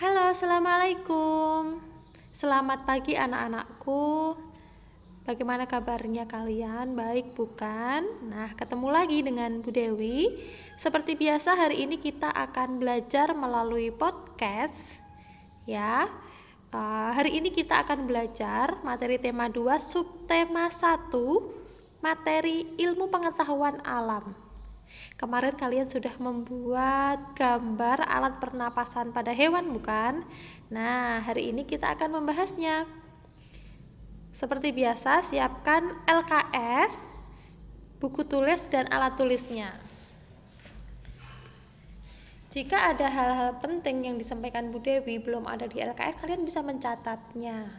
Halo, assalamualaikum. Selamat pagi, anak-anakku. Bagaimana kabarnya kalian? Baik, bukan? Nah, ketemu lagi dengan Bu Dewi. Seperti biasa, hari ini kita akan belajar melalui podcast, ya. Uh, hari ini kita akan belajar materi tema 2, subtema 1, materi ilmu pengetahuan alam. Kemarin kalian sudah membuat gambar alat pernapasan pada hewan, bukan? Nah, hari ini kita akan membahasnya. Seperti biasa, siapkan LKS, buku tulis, dan alat tulisnya. Jika ada hal-hal penting yang disampaikan Bu Dewi belum ada di LKS, kalian bisa mencatatnya.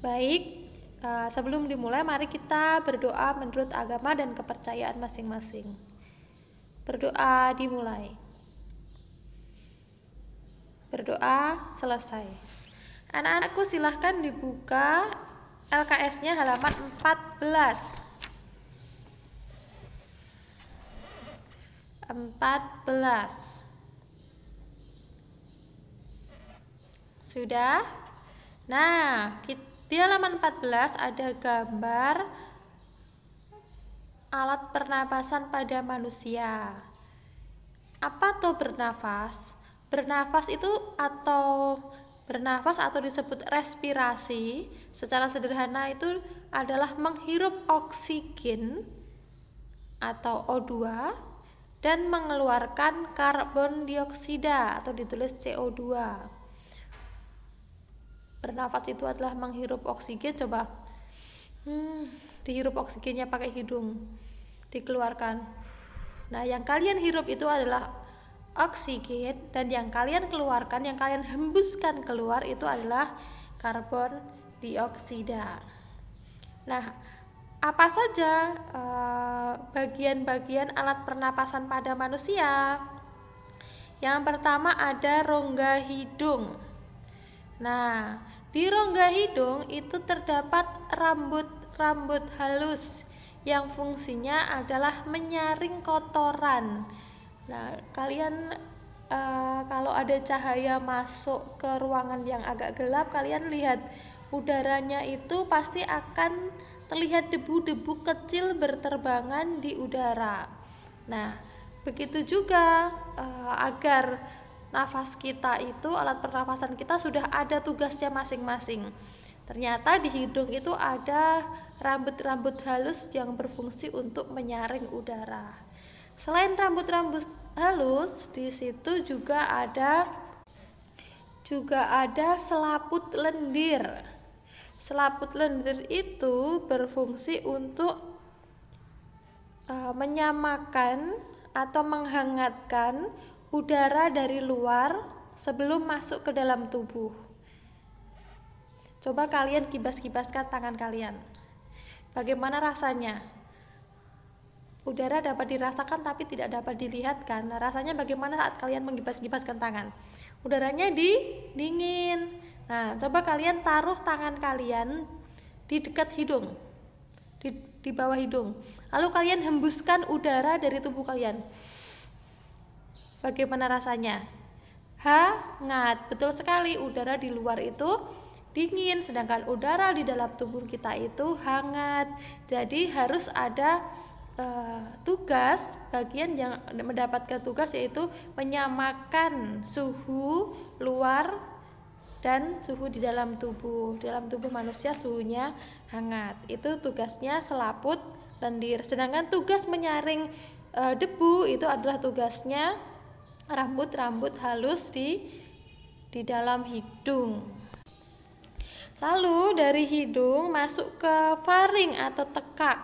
Baik, eh, sebelum dimulai, mari kita berdoa menurut agama dan kepercayaan masing-masing. Berdoa dimulai. Berdoa selesai. Anak-anakku silahkan dibuka LKS-nya halaman 14. 14. Sudah? Nah, di halaman 14 ada gambar alat pernapasan pada manusia. Apa tuh bernafas? Bernafas itu atau bernafas atau disebut respirasi secara sederhana itu adalah menghirup oksigen atau O2 dan mengeluarkan karbon dioksida atau ditulis CO2. Bernafas itu adalah menghirup oksigen. Coba Hmm, dihirup oksigennya pakai hidung, dikeluarkan. Nah, yang kalian hirup itu adalah oksigen dan yang kalian keluarkan, yang kalian hembuskan keluar itu adalah karbon dioksida. Nah, apa saja eh, bagian-bagian uh, alat pernapasan pada manusia? Yang pertama ada rongga hidung. Nah, di rongga hidung itu terdapat rambut-rambut halus yang fungsinya adalah menyaring kotoran. Nah, kalian uh, kalau ada cahaya masuk ke ruangan yang agak gelap, kalian lihat udaranya itu pasti akan terlihat debu-debu kecil berterbangan di udara. Nah, begitu juga uh, agar nafas kita itu alat pernafasan kita sudah ada tugasnya masing-masing. Ternyata di hidung itu ada rambut-rambut halus yang berfungsi untuk menyaring udara. Selain rambut-rambut halus, di situ juga ada juga ada selaput lendir. Selaput lendir itu berfungsi untuk uh, menyamakan atau menghangatkan udara dari luar sebelum masuk ke dalam tubuh. Coba kalian kibas-kibaskan tangan kalian. Bagaimana rasanya? Udara dapat dirasakan tapi tidak dapat dilihat? Nah, rasanya bagaimana saat kalian mengibas-gibaskan tangan? Udaranya di dingin. Nah, coba kalian taruh tangan kalian di dekat hidung. Di, di bawah hidung. Lalu kalian hembuskan udara dari tubuh kalian. Bagaimana rasanya? Hangat. Betul sekali, udara di luar itu dingin, sedangkan udara di dalam tubuh kita itu hangat. Jadi harus ada uh, tugas bagian yang mendapatkan tugas yaitu menyamakan suhu luar dan suhu di dalam tubuh. Di dalam tubuh manusia suhunya hangat. Itu tugasnya selaput lendir. Sedangkan tugas menyaring uh, debu itu adalah tugasnya rambut-rambut halus di di dalam hidung. Lalu dari hidung masuk ke faring atau tekak.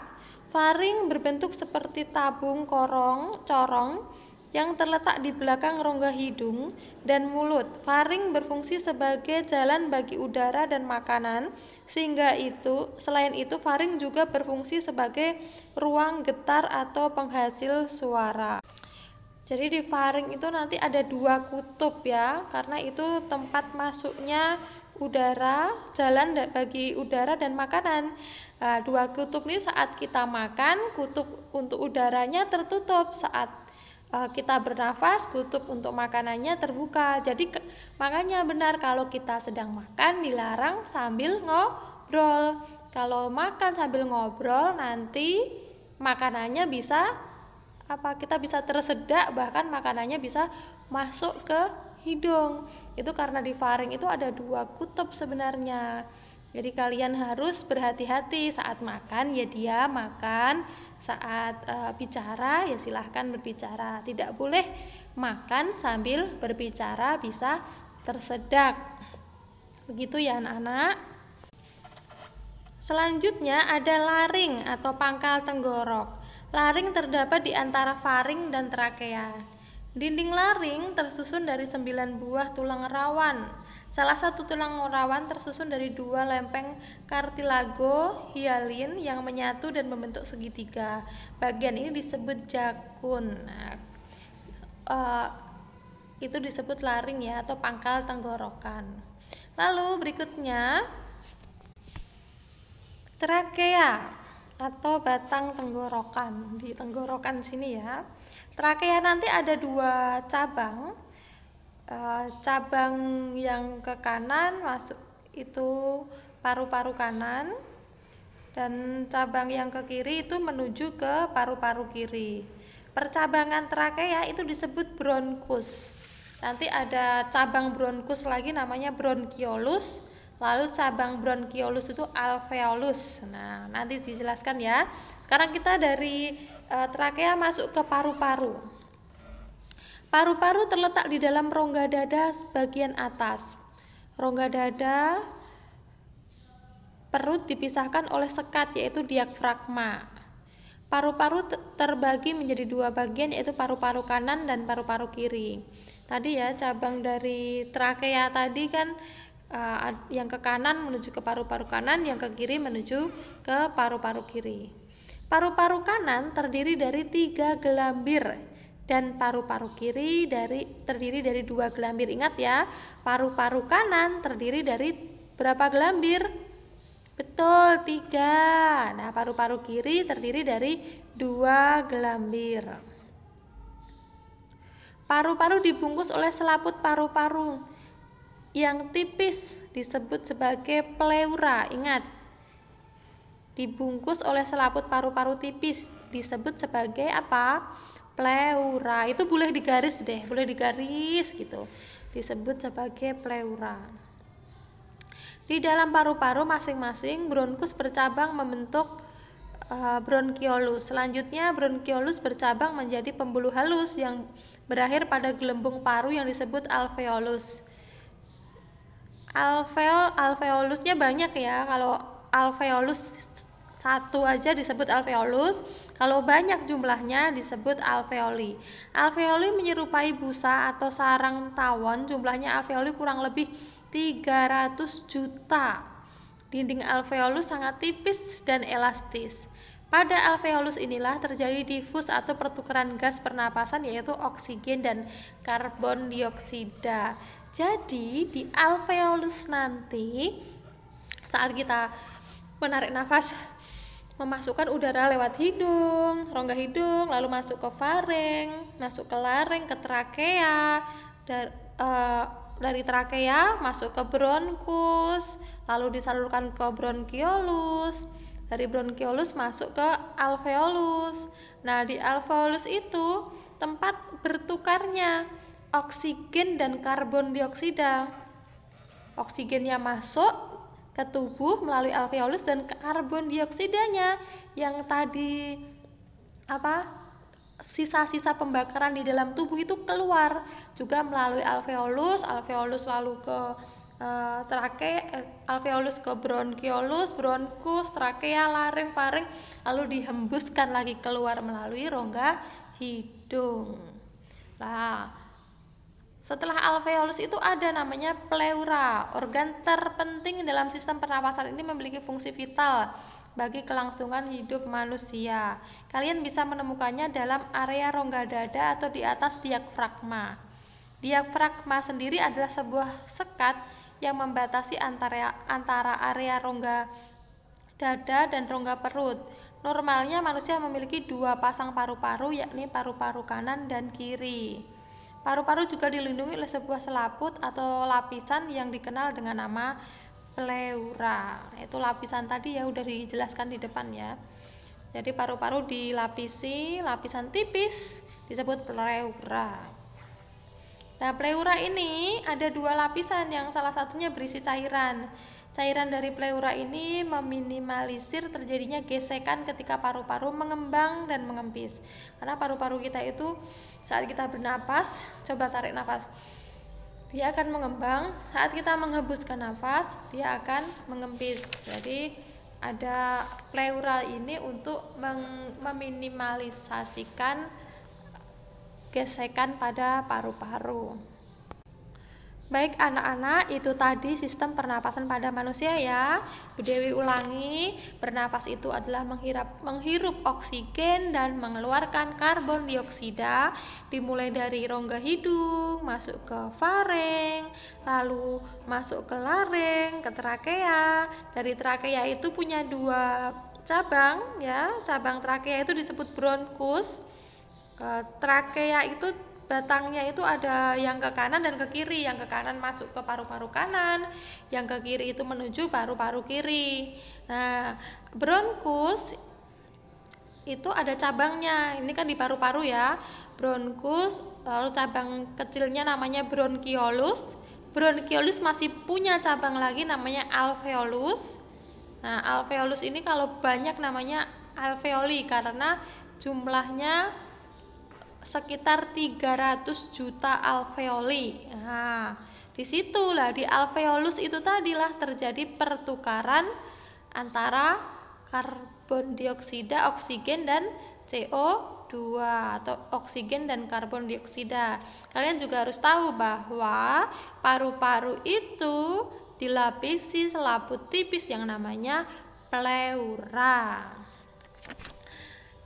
Faring berbentuk seperti tabung korong, corong yang terletak di belakang rongga hidung dan mulut. Faring berfungsi sebagai jalan bagi udara dan makanan, sehingga itu selain itu faring juga berfungsi sebagai ruang getar atau penghasil suara. Jadi di faring itu nanti ada dua kutub ya, karena itu tempat masuknya udara, jalan bagi udara dan makanan. Nah, dua kutub ini saat kita makan, kutub untuk udaranya tertutup. Saat uh, kita bernafas, kutub untuk makanannya terbuka. Jadi Makanya benar kalau kita sedang makan dilarang sambil ngobrol. Kalau makan sambil ngobrol nanti makanannya bisa apa kita bisa tersedak bahkan makanannya bisa masuk ke hidung. Itu karena di faring itu ada dua kutub sebenarnya. Jadi kalian harus berhati-hati saat makan ya dia makan, saat uh, bicara ya silahkan berbicara. Tidak boleh makan sambil berbicara bisa tersedak. Begitu ya anak-anak. Selanjutnya ada laring atau pangkal tenggorok. Laring terdapat di antara faring dan trakea. Dinding laring tersusun dari sembilan buah tulang rawan Salah satu tulang rawan tersusun dari dua lempeng kartilago hialin yang menyatu dan membentuk segitiga. Bagian ini disebut jakun. Nah, uh, itu disebut laring ya atau pangkal tenggorokan. Lalu berikutnya trakea atau batang tenggorokan di tenggorokan sini ya. Trakea nanti ada dua cabang uh, cabang yang ke kanan masuk itu paru-paru kanan dan cabang yang ke kiri itu menuju ke paru-paru kiri. Percabangan trakea itu disebut bronkus. Nanti ada cabang bronkus lagi namanya bronchiolus. Lalu cabang bronchiolus itu alveolus. Nah, nanti dijelaskan ya. Sekarang kita dari e, trakea masuk ke paru-paru. Paru-paru terletak di dalam rongga dada bagian atas. Rongga dada perut dipisahkan oleh sekat yaitu diafragma. Paru-paru terbagi menjadi dua bagian yaitu paru-paru kanan dan paru-paru kiri. Tadi ya cabang dari trakea tadi kan uh, yang ke kanan menuju ke paru-paru kanan, yang ke kiri menuju ke paru-paru kiri. Paru-paru kanan terdiri dari tiga gelambir dan paru-paru kiri dari terdiri dari dua gelambir. Ingat ya, paru-paru kanan terdiri dari berapa gelambir? Betul, tiga. Nah, paru-paru kiri terdiri dari dua gelambir. Paru-paru dibungkus oleh selaput paru-paru yang tipis disebut sebagai pleura. Ingat, dibungkus oleh selaput paru-paru tipis disebut sebagai apa? pleura. Itu boleh digaris deh boleh digaris gitu. Disebut sebagai pleura. Di dalam paru-paru masing-masing bronkus bercabang membentuk uh, bronkiolus selanjutnya bronkiolus bercabang menjadi pembuluh halus yang berakhir pada gelembung paru yang disebut alveolus alveol alveolusnya banyak ya kalau alveolus satu aja disebut alveolus, kalau banyak jumlahnya disebut alveoli. Alveoli menyerupai busa atau sarang tawon, jumlahnya alveoli kurang lebih 300 juta. Dinding alveolus sangat tipis dan elastis. Pada alveolus inilah terjadi difus atau pertukaran gas pernapasan yaitu oksigen dan karbon dioksida. Jadi di alveolus nanti saat kita menarik nafas memasukkan udara lewat hidung, rongga hidung, lalu masuk ke faring, masuk ke lareng, ke trakea, dari, uh, dari trakea masuk ke bronkus, lalu disalurkan ke bronkiolus, dari bronkiolus masuk ke alveolus. Nah, di alveolus itu tempat bertukarnya oksigen dan karbon dioksida. Oksigennya masuk, ke tubuh melalui alveolus dan karbon dioksidanya yang tadi apa sisa-sisa pembakaran di dalam tubuh itu keluar juga melalui alveolus, alveolus lalu ke uh, trake, uh, alveolus ke bronkiolus, bronkus, trakea, laring, faring, lalu dihembuskan lagi keluar melalui rongga hidung. Nah, setelah alveolus itu ada namanya pleura. Organ terpenting dalam sistem pernapasan ini memiliki fungsi vital bagi kelangsungan hidup manusia. Kalian bisa menemukannya dalam area rongga dada atau di atas diafragma. Diafragma sendiri adalah sebuah sekat yang membatasi antara antara area rongga dada dan rongga perut. Normalnya manusia memiliki dua pasang paru-paru yakni paru-paru kanan dan kiri. Paru-paru juga dilindungi oleh sebuah selaput atau lapisan yang dikenal dengan nama pleura. Itu lapisan tadi ya udah dijelaskan di depan ya. Jadi paru-paru dilapisi lapisan tipis disebut pleura. Nah, pleura ini ada dua lapisan yang salah satunya berisi cairan. Cairan dari pleura ini meminimalisir terjadinya gesekan ketika paru-paru mengembang dan mengempis. Karena paru-paru kita itu saat kita bernapas, coba tarik nafas. Dia akan mengembang, saat kita menghembuskan nafas, dia akan mengempis. Jadi ada pleura ini untuk meminimalisasikan gesekan pada paru-paru. Baik anak-anak, itu tadi sistem pernapasan pada manusia ya. Bu Dewi ulangi, bernapas itu adalah menghirap, menghirup oksigen dan mengeluarkan karbon dioksida dimulai dari rongga hidung, masuk ke fareng, lalu masuk ke lareng, ke trakea. Dari trakea itu punya dua cabang ya, cabang trakea itu disebut bronkus. Eh, trakea itu batangnya itu ada yang ke kanan dan ke kiri yang ke kanan masuk ke paru-paru kanan yang ke kiri itu menuju paru-paru kiri. Nah bronkus itu ada cabangnya. Ini kan di paru-paru ya. Bronkus lalu cabang kecilnya namanya bronkiolus bronkiolus masih punya cabang lagi namanya alveolus. Nah alveolus ini kalau banyak namanya alveoli karena jumlahnya sekitar 300 juta alveoli. Nah, di situlah di alveolus itu tadilah terjadi pertukaran antara karbon dioksida, oksigen dan CO2 atau oksigen dan karbon dioksida. Kalian juga harus tahu bahwa paru-paru itu dilapisi selaput tipis yang namanya pleura.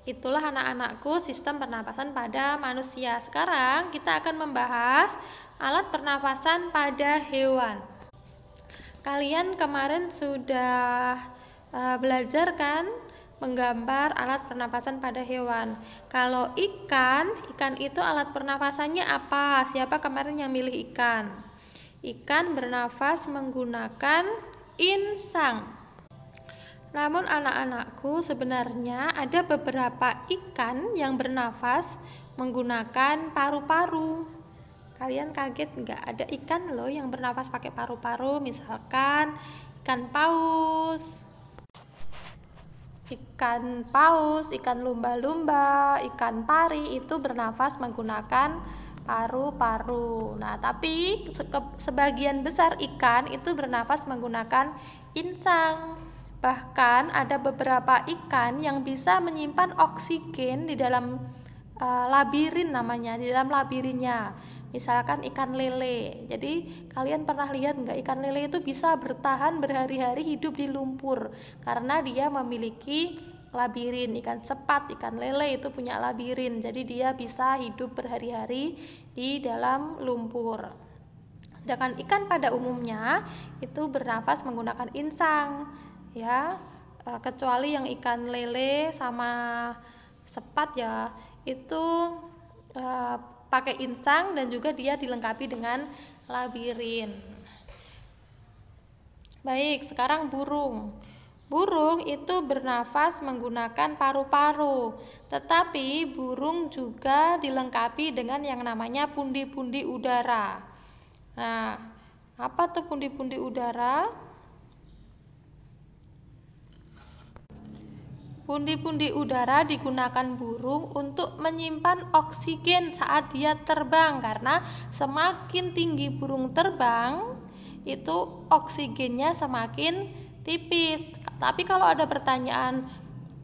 Itulah anak-anakku sistem pernapasan pada manusia. Sekarang kita akan membahas alat pernapasan pada hewan. Kalian kemarin sudah uh, belajar kan menggambar alat pernapasan pada hewan. Kalau ikan, ikan itu alat pernapasannya apa? Siapa kemarin yang milih ikan? Ikan bernafas menggunakan insang. Namun anak-anakku sebenarnya ada beberapa ikan yang bernafas menggunakan paru-paru. Kalian kaget nggak? Ada ikan loh yang bernafas pakai paru-paru, misalkan ikan paus, ikan paus, ikan lumba-lumba, ikan pari itu bernafas menggunakan paru-paru. Nah, tapi sebagian besar ikan itu bernafas menggunakan insang. Bahkan ada beberapa ikan yang bisa menyimpan oksigen di dalam uh, labirin namanya, di dalam labirinnya. Misalkan ikan lele. Jadi kalian pernah lihat nggak ikan lele itu bisa bertahan berhari-hari hidup di lumpur karena dia memiliki labirin. Ikan sepat, ikan lele itu punya labirin. Jadi dia bisa hidup berhari-hari di dalam lumpur. Sedangkan ikan pada umumnya itu bernafas menggunakan insang ya e, kecuali yang ikan lele sama sepat ya itu e, pakai insang dan juga dia dilengkapi dengan labirin. Baik, sekarang burung. Burung itu bernafas menggunakan paru-paru, tetapi burung juga dilengkapi dengan yang namanya pundi-pundi udara. Nah, apa tuh pundi-pundi udara? Pundi-pundi udara digunakan burung untuk menyimpan oksigen saat dia terbang karena semakin tinggi burung terbang itu oksigennya semakin tipis. Tapi kalau ada pertanyaan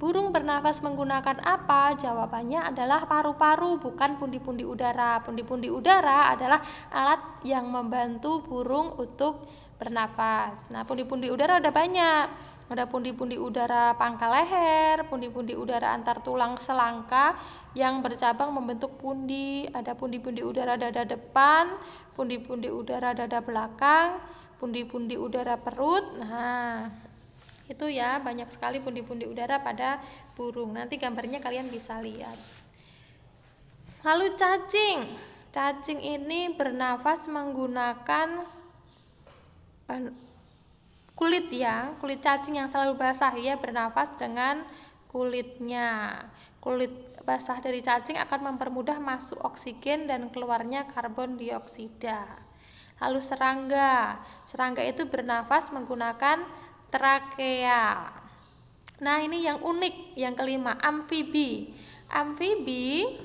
burung bernafas menggunakan apa? Jawabannya adalah paru-paru bukan pundi-pundi udara. Pundi-pundi udara adalah alat yang membantu burung untuk bernafas. Nah, pundi-pundi udara ada banyak ada pundi-pundi udara pangkal leher, pundi-pundi udara antar tulang selangka yang bercabang membentuk pundi, ada pundi-pundi udara dada depan, pundi-pundi udara dada belakang, pundi-pundi udara perut. Nah, itu ya banyak sekali pundi-pundi udara pada burung. Nanti gambarnya kalian bisa lihat. Lalu cacing. Cacing ini bernafas menggunakan kulit ya, kulit cacing yang selalu basah ya bernafas dengan kulitnya. Kulit basah dari cacing akan mempermudah masuk oksigen dan keluarnya karbon dioksida. Lalu serangga. Serangga itu bernafas menggunakan trakea. Nah, ini yang unik, yang kelima, amfibi. Amfibi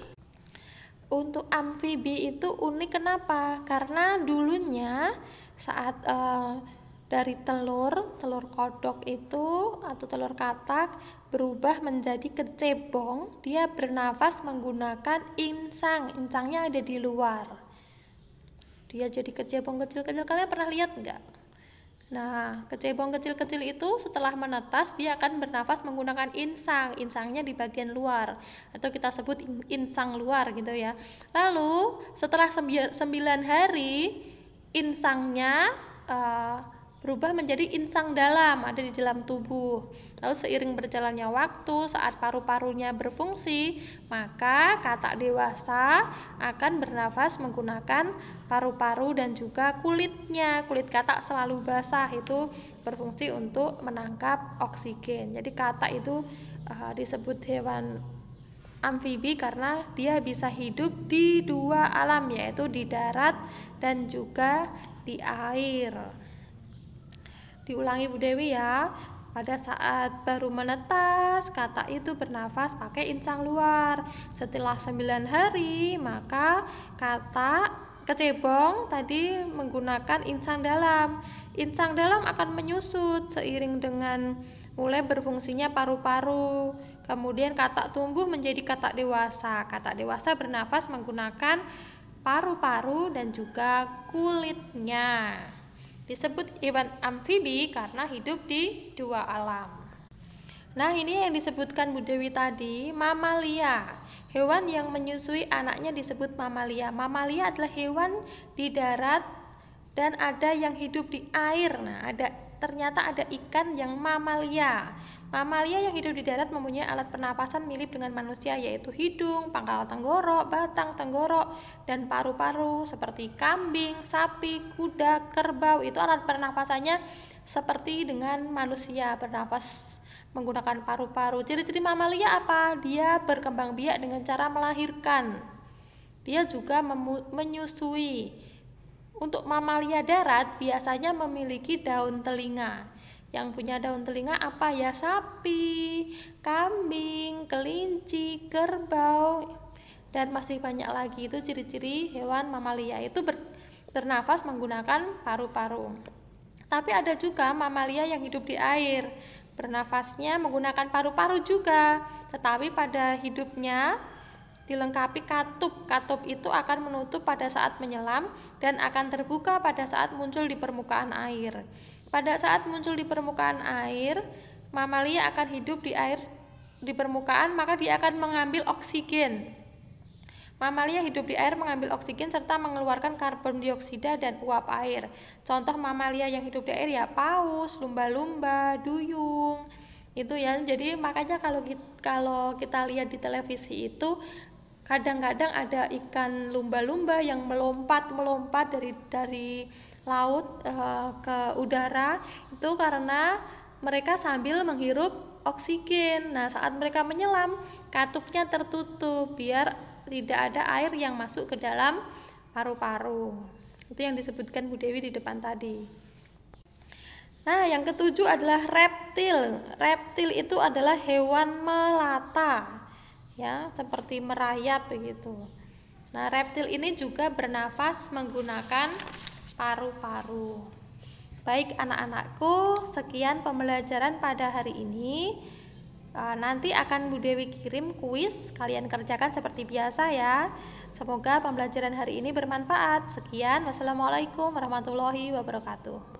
untuk amfibi itu unik kenapa? Karena dulunya saat uh, dari telur, telur kodok itu atau telur katak berubah menjadi kecebong, dia bernafas menggunakan insang. Insangnya ada di luar. Dia jadi kecebong kecil-kecil. Kalian pernah lihat nggak? Nah, kecebong kecil-kecil itu setelah menetas dia akan bernafas menggunakan insang. Insangnya di bagian luar atau kita sebut insang luar gitu ya. Lalu setelah 9 hari insangnya uh, berubah menjadi insang dalam ada di dalam tubuh. Lalu seiring berjalannya waktu saat paru-parunya berfungsi, maka katak dewasa akan bernafas menggunakan paru-paru dan juga kulitnya. Kulit katak selalu basah itu berfungsi untuk menangkap oksigen. Jadi katak itu uh, disebut hewan amfibi karena dia bisa hidup di dua alam yaitu di darat dan juga di air diulangi Bu Dewi ya pada saat baru menetas, kata itu bernafas pakai insang luar. Setelah 9 hari, maka kata kecebong tadi menggunakan insang dalam. Insang dalam akan menyusut seiring dengan mulai berfungsinya paru-paru. Kemudian kata tumbuh menjadi kata dewasa. Kata dewasa bernafas menggunakan paru-paru dan juga kulitnya. Disebut hewan amfibi karena hidup di dua alam. Nah, ini yang disebutkan Bu Dewi tadi, mamalia. Hewan yang menyusui anaknya disebut mamalia. Mamalia adalah hewan di darat dan ada yang hidup di air. Nah, ada ternyata ada ikan yang mamalia. Mamalia yang hidup di darat mempunyai alat pernapasan mirip dengan manusia yaitu hidung, pangkal tenggorok, batang tenggorok, dan paru-paru seperti kambing, sapi, kuda, kerbau. Itu alat pernapasannya seperti dengan manusia bernapas menggunakan paru-paru. Ciri-ciri mamalia apa? Dia berkembang biak dengan cara melahirkan. Dia juga menyusui. Untuk mamalia darat biasanya memiliki daun telinga. Yang punya daun telinga apa ya? Sapi, kambing, kelinci, kerbau, dan masih banyak lagi itu ciri-ciri hewan mamalia itu ber, bernafas menggunakan paru-paru. Tapi ada juga mamalia yang hidup di air, bernafasnya menggunakan paru-paru juga, tetapi pada hidupnya dilengkapi katup. Katup itu akan menutup pada saat menyelam dan akan terbuka pada saat muncul di permukaan air. Pada saat muncul di permukaan air, mamalia akan hidup di air di permukaan, maka dia akan mengambil oksigen. Mamalia hidup di air mengambil oksigen serta mengeluarkan karbon dioksida dan uap air. Contoh mamalia yang hidup di air ya paus, lumba-lumba, duyung. Itu ya. Jadi makanya kalau kita, kalau kita lihat di televisi itu kadang-kadang ada ikan lumba-lumba yang melompat-melompat dari dari laut uh, ke udara itu karena mereka sambil menghirup oksigen. Nah, saat mereka menyelam, katupnya tertutup biar tidak ada air yang masuk ke dalam paru-paru. Itu yang disebutkan Bu Dewi di depan tadi. Nah, yang ketujuh adalah reptil. Reptil itu adalah hewan melata. Ya, seperti merayap begitu. Nah, reptil ini juga bernafas menggunakan paru-paru. Baik anak-anakku, sekian pembelajaran pada hari ini. E, nanti akan Bu Dewi kirim kuis, kalian kerjakan seperti biasa ya. Semoga pembelajaran hari ini bermanfaat. Sekian, wassalamualaikum warahmatullahi wabarakatuh.